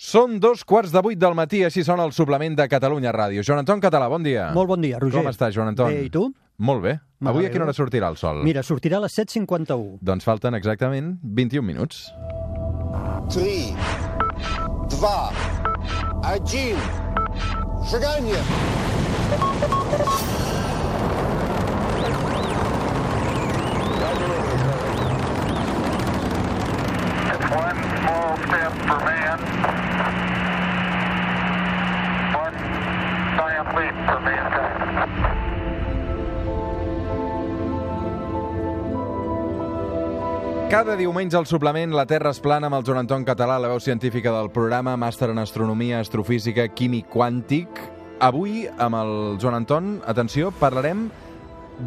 Són dos quarts de vuit del matí, així sona el suplement de Catalunya Ràdio. Joan Anton Català, bon dia. Molt bon dia, Roger. Com estàs, Joan Anton? Bé, i tu? Molt bé. Avui a quina hora sortirà el sol? Mira, sortirà a les 7.51. Doncs falten exactament 21 minuts. 3, 2, 1, seganya! One small step for man. For mankind. Cada diumenge al suplement La Terra es plana amb el Joan Anton Català, la veu científica del programa, màster en astronomia, astrofísica, químic quàntic. Avui, amb el Joan Anton, atenció, parlarem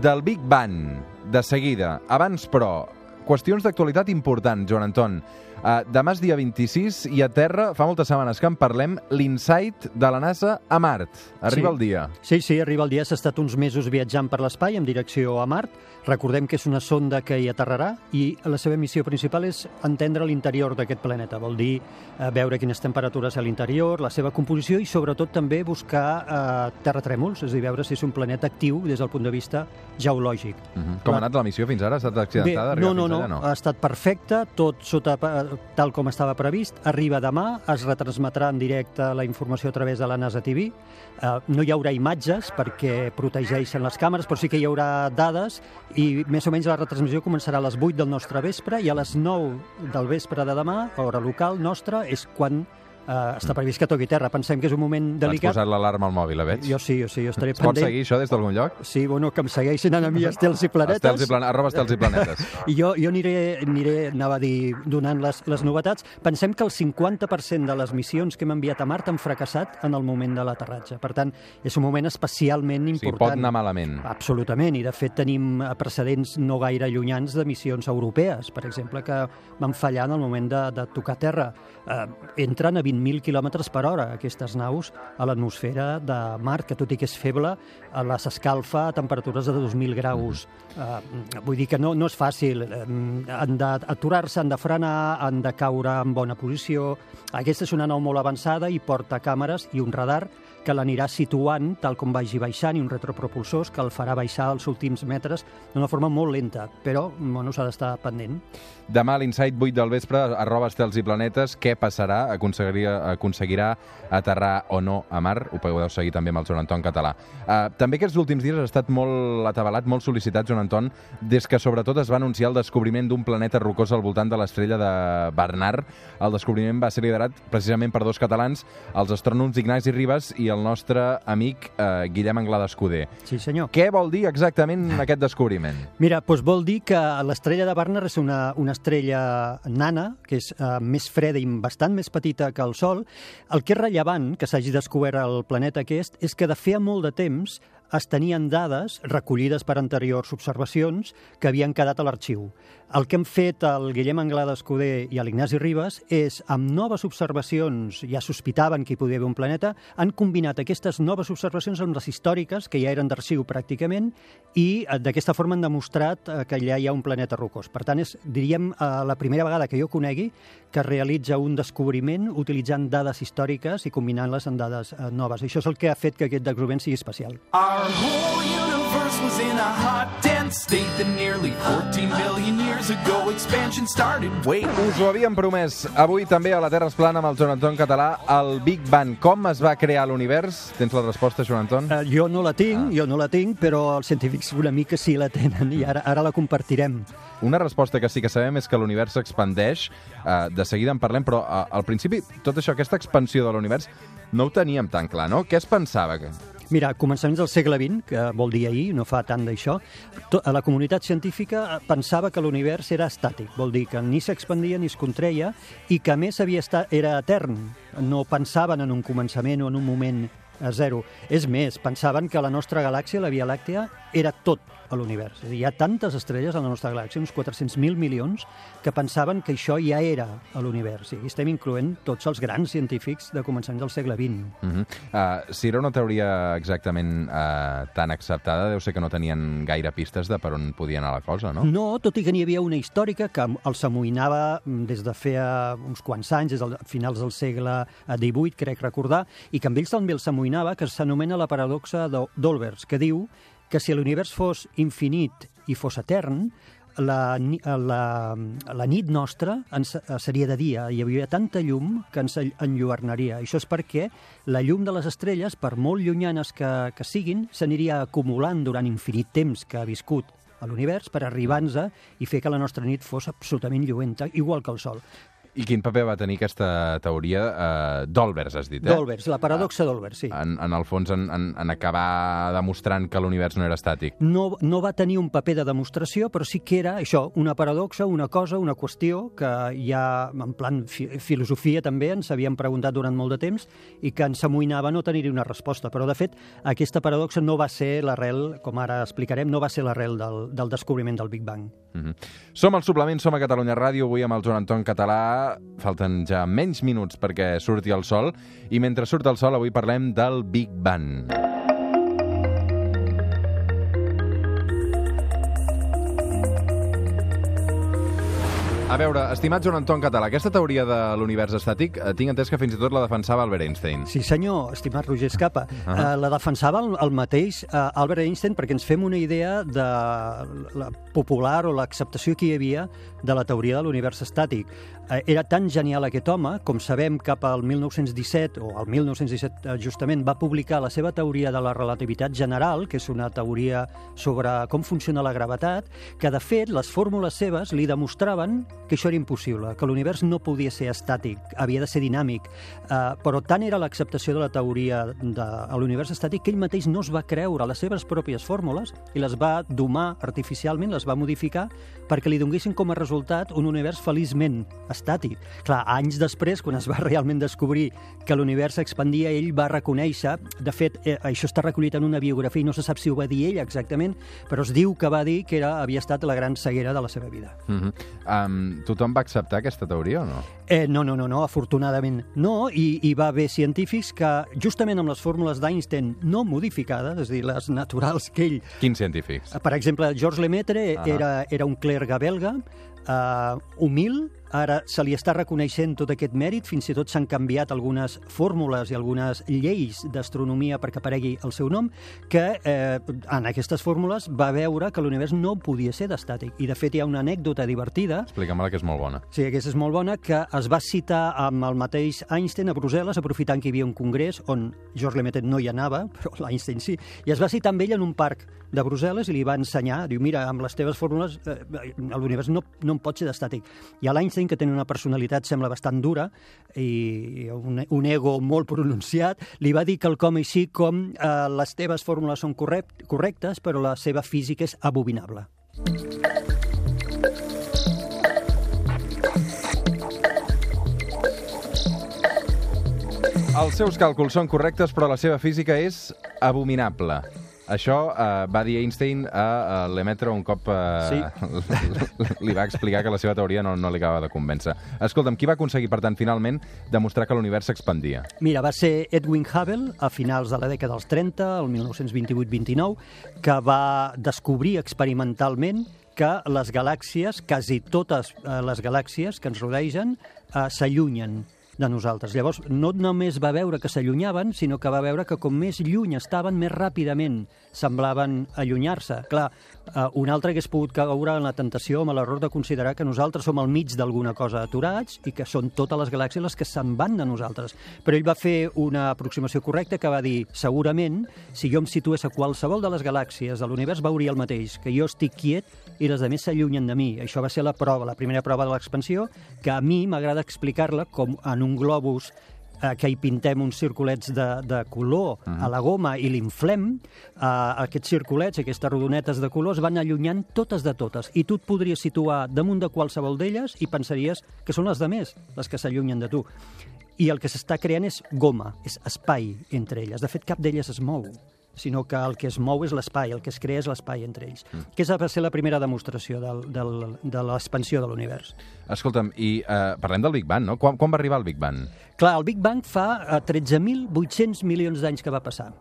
del Big Bang, de seguida. Abans, però, qüestions d'actualitat important, Joan Anton. Uh, demà és dia 26 i a Terra, fa moltes setmanes que en parlem, l'Insight de la NASA a Mart. Arriba Sí. el dia. Sí, sí, arriba el dia. S'ha estat uns mesos viatjant per l'espai en direcció a Mart. Recordem que és una sonda que hi aterrarà i la seva missió principal és entendre l'interior d'aquest planeta. Vol dir eh, veure quines temperatures a l'interior, la seva composició i sobretot també buscar eh, terratrèmols, és a dir, veure si és un planeta actiu des del punt de vista geològic. Uh -huh. Com ha La- anat la missió fins ara? Ha estat accidentada? Bé, no, no, fins no, no? ha estat perfecte, tot sota eh, tal com estava previst. Arriba demà, es retransmetrà en directe la informació a través de la NASA TV. Eh, no hi haurà imatges perquè protegeixen les càmeres, però sí que hi haurà dades i més o menys la retransmissió començarà a les 8 del nostre vespre i a les 9 del vespre de demà, hora local nostra, és quan eh, està previst que toqui terra. Pensem que és un moment Has delicat. posat l'alarma al mòbil, la veig? Jo sí, jo sí, jo estaré Es pot pendent. seguir això des d'algun lloc? Sí, bueno, que em segueixin a mi estels i planetes. Estels i plane... arroba estels i planetes. I jo, jo aniré, aniré, anava a dir, donant les, les novetats. Pensem que el 50% de les missions que hem enviat a Mart han fracassat en el moment de l'aterratge. Per tant, és un moment especialment important. pot anar malament. Absolutament, i de fet tenim eh, precedents no gaire llunyans de missions europees, per exemple, que van fallar en el moment de, de tocar terra. Eh, entren a 20.000 km per hora aquestes naus a l'atmosfera de Mart, que tot i que és feble, eh, les escalfa a temperatures de 2.000 graus. Eh, vull dir que no, no és fàcil. Eh, han d'aturar-se, han de frenar, han de caure en bona posició. Aquesta és una nau molt avançada i porta càmeres i un radar que l'anirà situant tal com vagi baixant i un retropropulsors que el farà baixar els últims metres d'una forma molt lenta, però bueno, s'ha d'estar pendent. Demà a l'Insight 8 del vespre, arroba estels i planetes, què passarà? Aconseguiria, aconseguirà aterrar o no a Mar? Ho podeu seguir també amb el Joan Anton Català. Uh, també aquests últims dies ha estat molt atabalat, molt sol·licitat, Joan Anton, des que sobretot es va anunciar el descobriment d'un planeta rocós al voltant de l'estrella de Bernard. El descobriment va ser liderat precisament per dos catalans, els astrònoms Ignasi Ribas i el nostre amic eh, Guillem Anglada Escuder. Sí, senyor. Què vol dir exactament aquest descobriment? Mira, doncs vol dir que l'estrella de Barnard és una, una estrella nana, que és uh, més freda i bastant més petita que el Sol. El que és rellevant que s'hagi descobert el planeta aquest és que de feia molt de temps es tenien dades recollides per anteriors observacions que havien quedat a l'arxiu. El que hem fet el Guillem Anglada Escuder i l'Ignasi Ribas és, amb noves observacions, ja sospitaven que hi podia haver un planeta, han combinat aquestes noves observacions amb les històriques, que ja eren d'arxiu pràcticament, i eh, d'aquesta forma han demostrat eh, que allà hi ha un planeta rocós. Per tant, és, diríem, eh, la primera vegada que jo conegui que es realitza un descobriment utilitzant dades històriques i combinant-les amb dades noves. Això és el que ha fet que aquest descobriment sigui especial. Whole universe was in a hot, dense state that nearly 14 billion years ago expansion started. Wait, Us ho havíem promès. Avui també a la Terra es plana amb el Joan Anton Català el Big Bang. Com es va crear l'univers? Tens la resposta, Joan Anton? Eh, jo no la tinc, jo no la tinc, però els científics una mica sí la tenen i ara, ara la compartirem. Una resposta que sí que sabem és que l'univers s'expandeix. Uh, de seguida en parlem, però uh, al principi tot això, aquesta expansió de l'univers, no ho teníem tan clar, no? Què es pensava? Que... Mira, a començaments del segle XX, que vol dir ahir, no fa tant d'això, la comunitat científica pensava que l'univers era estàtic, vol dir que ni s'expandia ni es contreia i que a més havia estat, era etern. No pensaven en un començament o en un moment a zero. És més, pensaven que la nostra galàxia, la Via Làctea, era tot a l'univers. És a dir, hi ha tantes estrelles a la nostra galàxia, uns 400.000 milions, que pensaven que això ja era a l'univers. I estem incloent tots els grans científics de començaments del segle XX. Uh -huh. uh, si era una teoria exactament uh, tan acceptada, deu ser que no tenien gaire pistes de per on podia anar la cosa, no? No, tot i que n'hi havia una històrica que els amoïnava mm, des de feia uns quants anys, des de finals del segle XVIII, crec recordar, i que amb ells també els amoïnava, que s'anomena la paradoxa d'O- d'Olbers, que diu que si l'univers fos infinit i fos etern, la, la, la nit nostra ens, seria de dia. Hi havia tanta llum que ens enlluernaria. Això és perquè la llum de les estrelles, per molt llunyanes que, que siguin, s'aniria acumulant durant infinit temps que ha viscut a l'univers per arribar-nos i fer que la nostra nit fos absolutament lluenta, igual que el Sol. I quin paper va tenir aquesta teoria uh, d'Olbers, has dit, eh? D'Olbers, la paradoxa d'Olbers, sí. En, en el fons, en, en, en acabar demostrant que l'univers no era estàtic. no, no va tenir un paper de demostració, però sí que era això, una paradoxa, una cosa, una qüestió que ja, en plan fi filosofia també, ens havíem preguntat durant molt de temps i que ens amoïnava no tenir-hi una resposta. Però, de fet, aquesta paradoxa no va ser l'arrel, com ara explicarem, no va ser l'arrel del, del descobriment del Big Bang. Uh -huh. Som al Suplement, som a Catalunya Ràdio, avui amb el Joan Anton Català. Falten ja menys minuts perquè surti el sol, i mentre surt el sol avui parlem del Big Bang. A veure, estimat Joan Anton Català, aquesta teoria de l'univers estàtic eh, tinc entès que fins i tot la defensava Albert Einstein. Sí, senyor, estimat Roger Escapa. Uh -huh. uh, la defensava el, el mateix uh, Albert Einstein perquè ens fem una idea de la popular o l'acceptació que hi havia de la teoria de l'univers estàtic. Uh, era tan genial aquest home, com sabem, cap al 1917, o al 1917 uh, justament, va publicar la seva teoria de la relativitat general, que és una teoria sobre com funciona la gravetat, que de fet les fórmules seves li demostraven que això era impossible, que l'univers no podia ser estàtic, havia de ser dinàmic, uh, però tant era l'acceptació de la teoria de l'univers estàtic que ell mateix no es va creure les seves pròpies fórmules i les va domar artificialment, les va modificar perquè li donguessin com a resultat un univers feliçment estàtic. Clar, anys després, quan es va realment descobrir que l'univers s'expandia, ell va reconèixer, de fet, eh, això està recollit en una biografia i no se sap si ho va dir ell exactament, però es diu que va dir que era, havia estat la gran ceguera de la seva vida. Uh -huh. um, tothom va acceptar aquesta teoria o no? Eh, no, no, no, no, afortunadament no, i hi va haver científics que, justament amb les fórmules d'Einstein no modificades, és a dir, les naturals que ell... Quins científics? Per exemple, Georges Lemaitre Ah. era, era un clergue belga, eh, humil, ara se li està reconeixent tot aquest mèrit, fins i tot s'han canviat algunes fórmules i algunes lleis d'astronomia perquè aparegui el seu nom, que eh, en aquestes fórmules va veure que l'univers no podia ser d'estàtic. I, de fet, hi ha una anècdota divertida Explica'm-la, que és molt bona. Sí, aquesta és molt bona, que es va citar amb el mateix Einstein a Brussel·les, aprofitant que hi havia un congrés on Georges Lemaitre no hi anava, però l'Einstein sí, i es va citar amb ell en un parc de Brussel·les i li va ensenyar, diu, mira, amb les teves fórmules eh, l'univers no, no en pot ser d'estàtic. I a l'Einstein, que tenia una personalitat, sembla bastant dura, i un, un ego molt pronunciat, li va dir quelcom així com eh, les teves fórmules són correct, correctes, però la seva física és abominable. Els seus càlculs són correctes, però la seva física és abominable. Això eh, va dir Einstein a, a Lemaitre un cop eh, li va explicar que la seva teoria no, no li acabava de convèncer. Escolta'm, qui va aconseguir, per tant, finalment, demostrar que l'univers s'expandia? Mira, va ser Edwin Hubble a finals de la dècada dels 30, el 1928-29, que va descobrir experimentalment que les galàxies, quasi totes eh, les galàxies que ens rodegen, eh, s'allunyen de nosaltres. Llavors, no només va veure que s'allunyaven, sinó que va veure que com més lluny estaven, més ràpidament semblaven allunyar-se. Clar, eh, un altre hagués pogut caure en la tentació amb l'error de considerar que nosaltres som al mig d'alguna cosa aturats i que són totes les galàxies les que se'n van de nosaltres. Però ell va fer una aproximació correcta que va dir, segurament, si jo em situés a qualsevol de les galàxies de l'univers, veuria el mateix, que jo estic quiet i les altres s'allunyen de mi. Això va ser la prova, la primera prova de l'expansió, que a mi m'agrada explicar-la com en un globus eh, que hi pintem uns circulets de, de color uh -huh. a la goma i l'inflem, eh, aquests circulets, aquestes rodonetes de colors, van allunyant totes de totes. I tu et podries situar damunt de qualsevol d'elles i pensaries que són les de més, les que s'allunyen de tu. i el que s'està creant és goma, és espai entre elles. De fet, cap d'elles es mou sinó que el que es mou és l'espai, el que es crea és l'espai entre ells. Mm. Aquesta va ser la primera demostració del, del, de l'expansió de l'univers. Escolta'm, i eh, parlem del Big Bang, no? Quan, quan va arribar el Big Bang? Clar, el Big Bang fa eh, 13.800 milions d'anys que va passar.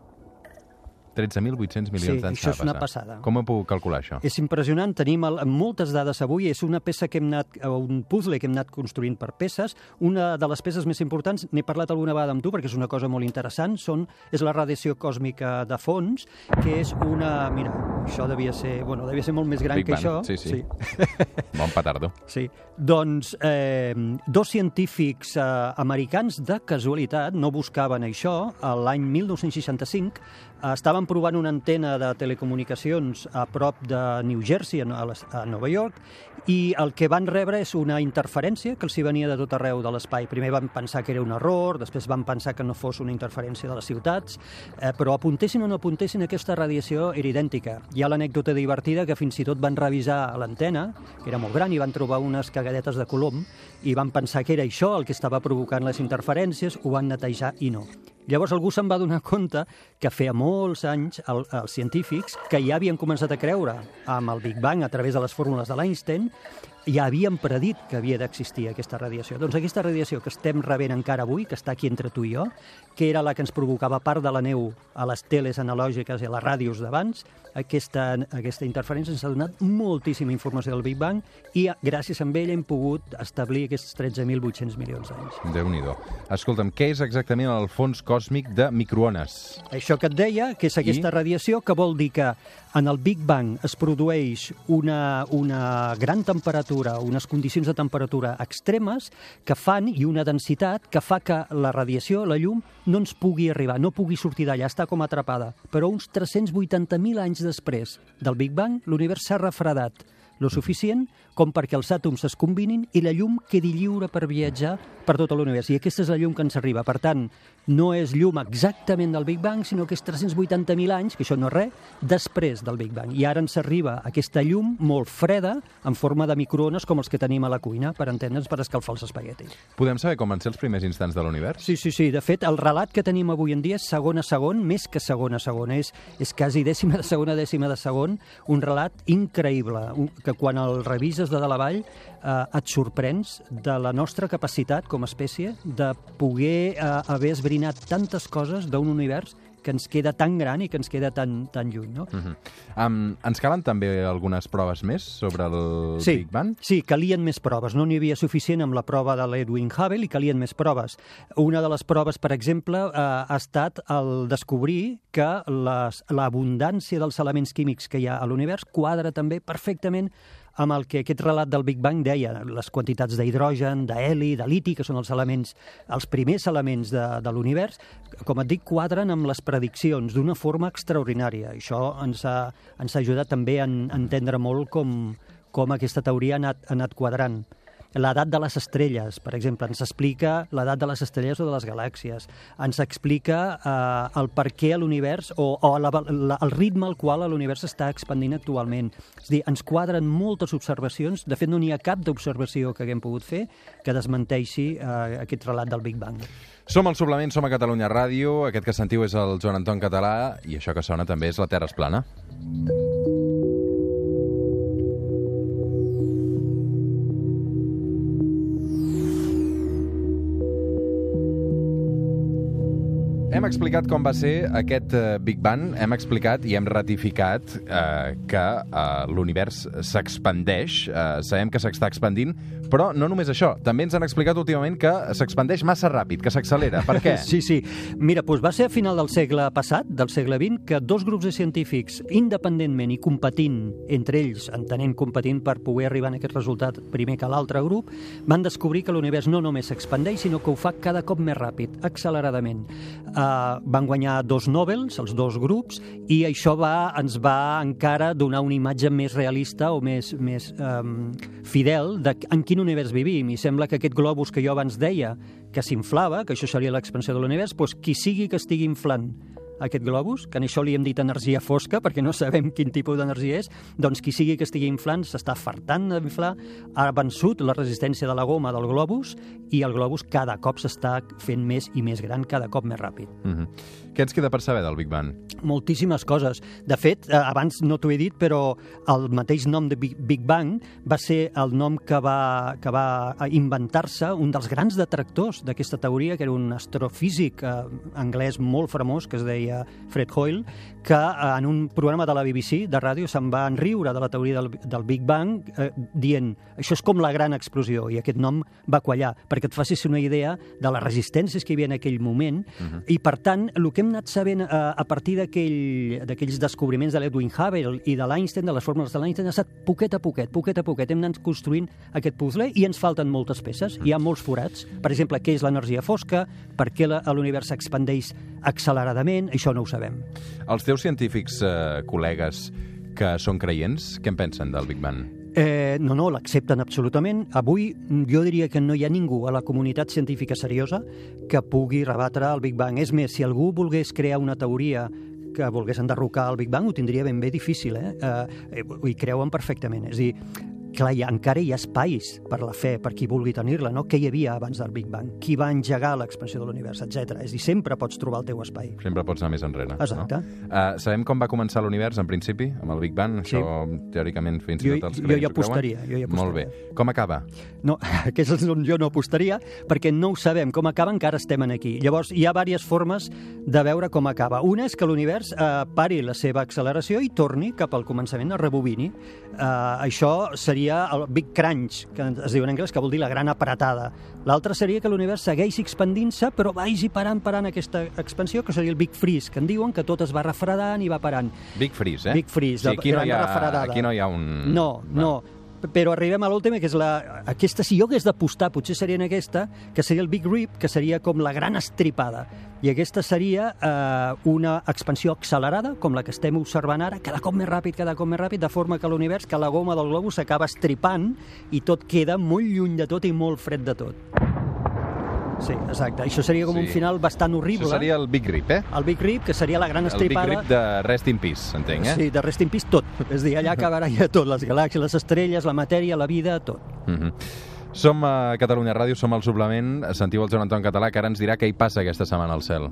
13.800 milions Sí, d'anys això és una passada. Com ho puc calcular, això? És impressionant, tenim el, moltes dades avui, és una peça que hem anat, eh, un puzzle que hem anat construint per peces. Una de les peces més importants, n'he parlat alguna vegada amb tu perquè és una cosa molt interessant, són, és la radiació còsmica de fons, que és una... Mira, això devia ser, bueno, devia ser molt més gran Big que Bang, això. sí, sí. Bon petardo. Sí, doncs eh, dos científics eh, americans de casualitat no buscaven això. L'any 1965 eh, estaven provant una antena de telecomunicacions a prop de New Jersey, a, les- a Nova York, i el que van rebre és una interferència que els hi venia de tot arreu de l'espai. Primer van pensar que era un error, després van pensar que no fos una interferència de les ciutats, eh, però apuntessin o no apuntessin, aquesta radiació era idèntica. Hi ha l'anècdota divertida que fins i tot van revisar l'antena, que era molt gran, i van trobar unes cagadetes de colom, i van pensar que era això el que estava provocant les interferències, ho van netejar i no. Llavors algú se'n va donar compte que feia molts anys el, els científics que ja havien començat a creure amb el Big Bang a través de les fórmules de l'Einstein ja havien predit que havia d'existir aquesta radiació. Doncs aquesta radiació que estem rebent encara avui, que està aquí entre tu i jo, que era la que ens provocava part de la neu a les teles analògiques i a les ràdios d'abans, aquesta, aquesta interferència ens ha donat moltíssima informació del Big Bang i gràcies a ella hem pogut establir aquests 13.800 milions d'anys. déu nhi Escolta'm, què és exactament el fons còsmic de microones? Això que et deia, que és aquesta radiació, que vol dir que en el Big Bang es produeix una, una gran temperatura, unes condicions de temperatura extremes que fan, i una densitat, que fa que la radiació, la llum, no ens pugui arribar, no pugui sortir d'allà, està com atrapada. Però uns 380.000 anys després del Big Bang, l'univers s'ha refredat lo suficient com perquè els àtoms es combinin i la llum quedi lliure per viatjar per tot l'univers. I aquesta és la llum que ens arriba. Per tant, no és llum exactament del Big Bang, sinó que és 380.000 anys, que això no és res, després del Big Bang. I ara ens arriba aquesta llum molt freda, en forma de microones, com els que tenim a la cuina, per entendre'ns, per escalfar els espaguetis. Podem saber com van ser els primers instants de l'univers? Sí, sí, sí. De fet, el relat que tenim avui en dia és segon a segon, més que segon a segon. És, és quasi dècima de segon a dècima de segon. Un relat increïble, un- que quan el revises de dalt avall eh, et sorprens de la nostra capacitat com a espècie de poder eh, haver esbrinat tantes coses d'un univers que ens queda tan gran i que ens queda tan, tan lluny. No? Mhm. Um, ens calen també algunes proves més sobre el sí, Big Bang? Sí, calien més proves. No n'hi havia suficient amb la prova de l'Edwin Hubble i calien més proves. Una de les proves, per exemple, eh, ha estat el descobrir que l'abundància dels elements químics que hi ha a l'univers quadra també perfectament amb el que aquest relat del Big Bang deia, les quantitats d'hidrogen, d'heli, de liti, que són els elements, els primers elements de, de l'univers, com et dic, quadren amb les prediccions d'una forma extraordinària. Això ens ha, ens ha ajudat també a en- a entendre molt com, com aquesta teoria ha anat, ha anat quadrant. L'edat de les estrelles, per exemple, ens explica l'edat de les estrelles o de les galàxies. Ens explica eh, el per què l'univers o, o la, la, el ritme al qual l'univers està expandint actualment. És dir, ens quadren moltes observacions. De fet, no n'hi ha cap d'observació que haguem pogut fer que desmenteixi eh, aquest relat del Big Bang. Som al Suplement, som a Catalunya Ràdio, aquest que sentiu és el Joan Anton Català, i això que sona també és La Terra és plana. Hem explicat com va ser aquest eh, Big Bang, hem explicat i hem ratificat eh, que eh, l'univers s'expandeix, eh, sabem que s'està expandint, però no només això, també ens han explicat últimament que s'expandeix massa ràpid, que s'accelera. Per què? Sí, sí. Mira, doncs va ser a final del segle passat, del segle XX, que dos grups de científics, independentment i competint entre ells, entenent competint per poder arribar a aquest resultat primer que l'altre grup, van descobrir que l'univers no només s'expandeix, sinó que ho fa cada cop més ràpid, acceleradament. Van guanyar dos Nobels, els dos grups, i això va, ens va encara donar una imatge més realista o més, més um, fidel de en quin univers vivim. I sembla que aquest globus que jo abans deia que s'inflava, que això seria l'expansió de l'univers, doncs qui sigui que estigui inflant aquest globus, que en això li hem dit energia fosca, perquè no sabem quin tipus d'energia és, doncs qui sigui que estigui inflant s'està fartant d'inflar, ha vençut la resistència de la goma del globus i el globus cada cop s'està fent més i més gran, cada cop més ràpid. Mm -hmm. Què ens queda per saber del Big Bang? moltíssimes coses. De fet, eh, abans no t'ho he dit, però el mateix nom de Big, Bang va ser el nom que va, que va inventar-se un dels grans detractors d'aquesta teoria, que era un astrofísic eh, anglès molt famós, que es deia Fred Hoyle, que eh, en un programa de la BBC de ràdio se'n va enriure de la teoria del, del Big Bang eh, dient això és com la gran explosió, i aquest nom va quallar, perquè et facis una idea de les resistències que hi havia en aquell moment, uh -huh. i per tant, el que hem anat sabent eh, a partir d'aquell- d'aquells descobriments de l'Edwin Hubble i de l'Einstein, de les fórmules de l'Einstein, ha estat poquet a poquet, poquet a poquet. Hem anat construint aquest puzzle i ens falten moltes peces. Hi ha molts forats. Per exemple, què és l'energia fosca? Per què l'univers s'expandeix acceleradament? Això no ho sabem. Els teus científics eh, col·legues que són creients, què en pensen del Big Bang? Eh, no, no, l'accepten absolutament. Avui mm, jo diria que no hi ha ningú a la comunitat científica seriosa que pugui rebatre el Big Bang. És més, si algú volgués crear una teoria que volgués enderrocar el Big Bang, ho tindria ben bé difícil, eh? eh eh, hi creuen perfectament. És a dir, clar, hi ha, encara hi ha espais per la fe, per qui vulgui tenir-la, no? Què hi havia abans del Big Bang? Qui va engegar l'expansió de l'univers, etc. És a dir, sempre pots trobar el teu espai. Sempre pots anar més enrere. Exacte. No? Uh, sabem com va començar l'univers, en principi, amb el Big Bang? Sí. Això, teòricament, fins i tot els jo hi apostaria, jo hi apostaria. Molt bé. Com acaba? No, que és on jo no apostaria, perquè no ho sabem. Com acaba encara estem aquí. Llavors, hi ha diverses formes de veure com acaba. Una és que l'univers eh, pari la seva acceleració i torni cap al començament, a rebobini. Eh, això seria el Big Crunch, que es diu en anglès, que vol dir la gran apretada. L'altre seria que l'univers segueixi expandint-se, però vagi parant, parant aquesta expansió, que seria el Big Freeze, que en diuen que tot es va refredant i va parant. Big Freeze, eh? Big Freeze, Sí, aquí, no gran hi ha, refredada. aquí no hi ha un... No, no. Però arribem a l'última, que és la... Aquesta, si jo hagués d'apostar, potser seria en aquesta, que seria el Big Rip, que seria com la gran estripada. I aquesta seria eh, una expansió accelerada, com la que estem observant ara, cada cop més ràpid, cada cop més ràpid, de forma que l'univers, que la goma del globus s'acaba estripant i tot queda molt lluny de tot i molt fred de tot. Sí, exacte. Això seria com Sí. un final bastant horrible. Això seria el Big Rip, eh? El Big Rip, que seria la gran El Big estripada... Rip de Rest in Peace, entenc, eh? Sí, de Rest in Peace tot. És a dir, allà acabarà ja tot, les galàxies, les estrelles, la matèria, la vida, tot. Mm -hmm. Som a Catalunya Ràdio, som al suplement. Sentiu el Joan Anton Català, que ara ens dirà què hi passa aquesta setmana al cel.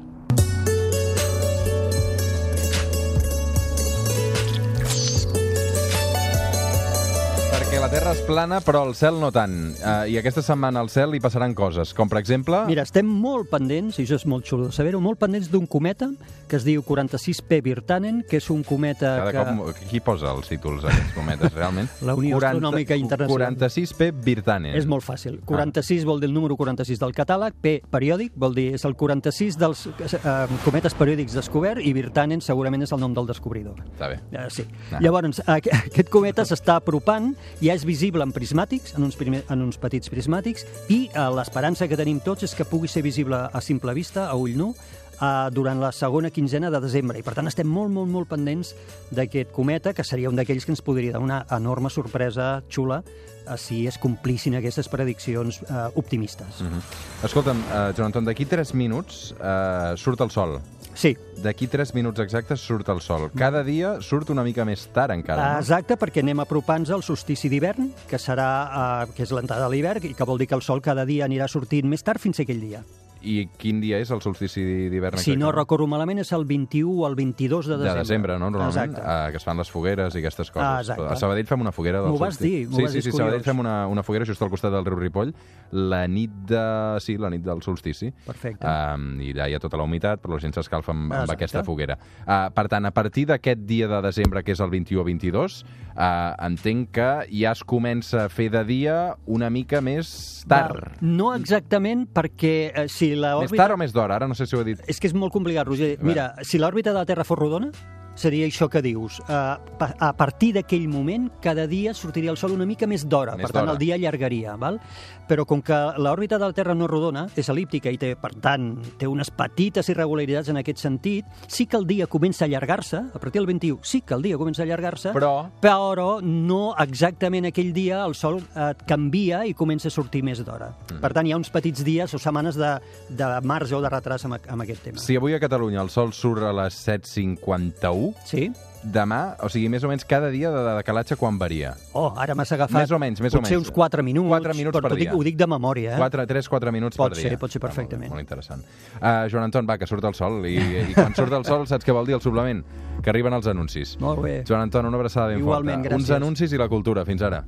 És plana, però el cel no tant. Uh, I aquesta setmana al cel hi passaran coses, com per exemple... Mira, estem molt pendents, i això és molt xulo de saber-ho, molt pendents d'un cometa que es diu 46P Virtanen, que és un cometa Cada que... cop, qui posa els títols a aquests cometes, realment? La Unió Astronòmica Internacional. 46P Virtanen. És molt fàcil. 46 vol dir el número 46 del catàleg, P periòdic vol dir és el 46 dels eh, cometes periòdics descobert i Virtanen segurament és el nom del descobridor. Està bé. Eh, sí. Ah. Llavors, aqu- aquest cometa s'està apropant, ja és visible en prismàtics, en uns, primer, en uns petits prismàtics, i eh, l'esperança que tenim tots és que pugui ser visible a simple vista, a ull nu, eh, durant la segona quinzena de desembre. I per tant estem molt, molt, molt pendents d'aquest cometa, que seria un d'aquells que ens podria dar una enorme sorpresa xula eh, si es complissin aquestes prediccions eh, optimistes. Mm -hmm. Escolta'm, uh, Joan Anton, d'aquí 3 minuts uh, surt el sol. Sí, D'aquí 3 minuts exactes surt el sol. Cada dia surt una mica més tard encara, no? Exacte, perquè anem apropant-nos al solstici d'hivern, que serà eh, que és l'entrada de l'hivern, i que vol dir que el sol cada dia anirà sortint més tard fins a aquell dia. I quin dia és el solstici d'hivern Si no recordo malament, és el 21 o el 22 de de desembre. desembre, no? Normalment, Exacte. uh, que es fan les fogueres i aquestes coses. Ah, exacte. A Sabadell fem una foguera del M'ho vas solstici. dir, m'ho sí, vas sí, dir, sí, a Sabadell fem una, una foguera just al costat del riu Ripoll, la nit de... Sí, la nit del solstici. Perfecte. Um, I allà hi ha tota la humitat, però la gent s'escalfa amb, amb aquesta foguera. Uh, per tant, a partir d'aquest dia de desembre, que és el 21 o 22, uh, entenc que ja es comença a fer de dia una mica més tard. Va, No exactament, perquè eh, si Més l'òrbita... tard o més d'hora? Ara no sé si ho he dit. És que és molt complicat, Roger. Mira, si l'òrbita de la Terra fos rodona, seria això que dius. Pa- a partir d'aquell moment, cada dia sortiria el Sol una mica més d'hora, per tant el dia allargaria. Val? Però com que l'òrbita de la Terra no és rodona, és elíptica i té, per tant, té unes petites irregularitats en aquest sentit, sí que el dia comença a allargar-se, a partir del 21 sí que el dia comença a allargar-se, Però... però no exactament aquell dia el sol eh, canvia i comença a sortir més d'hora. Mhm. Per tant, hi ha uns petits dies o setmanes de, de marge o de retras amb, amb aquest tema. Si avui a Catalunya el sol surt a les 7.51, Sí? demà, o sigui, més o menys cada dia de, de decalatge quan varia? Oh, ara m'has agafat Més o menys, més o potser menys. uns 4 minuts. Quatre minuts però per dic, dia. ho dic de memòria, eh? 4, 3, 4 minuts Pot per ser, dia. pot ser Ah, perfectament. molt, molt interessant. Uh, Joan Anton, va, que surt el sol. I, I quan surt el sol, saps què vol dir el suplement? Que arriben els anuncis. Molt bé. Joan Anton, una abraçada ben Igualment, forta. Uns gràcies. anuncis i la cultura. Fins ara.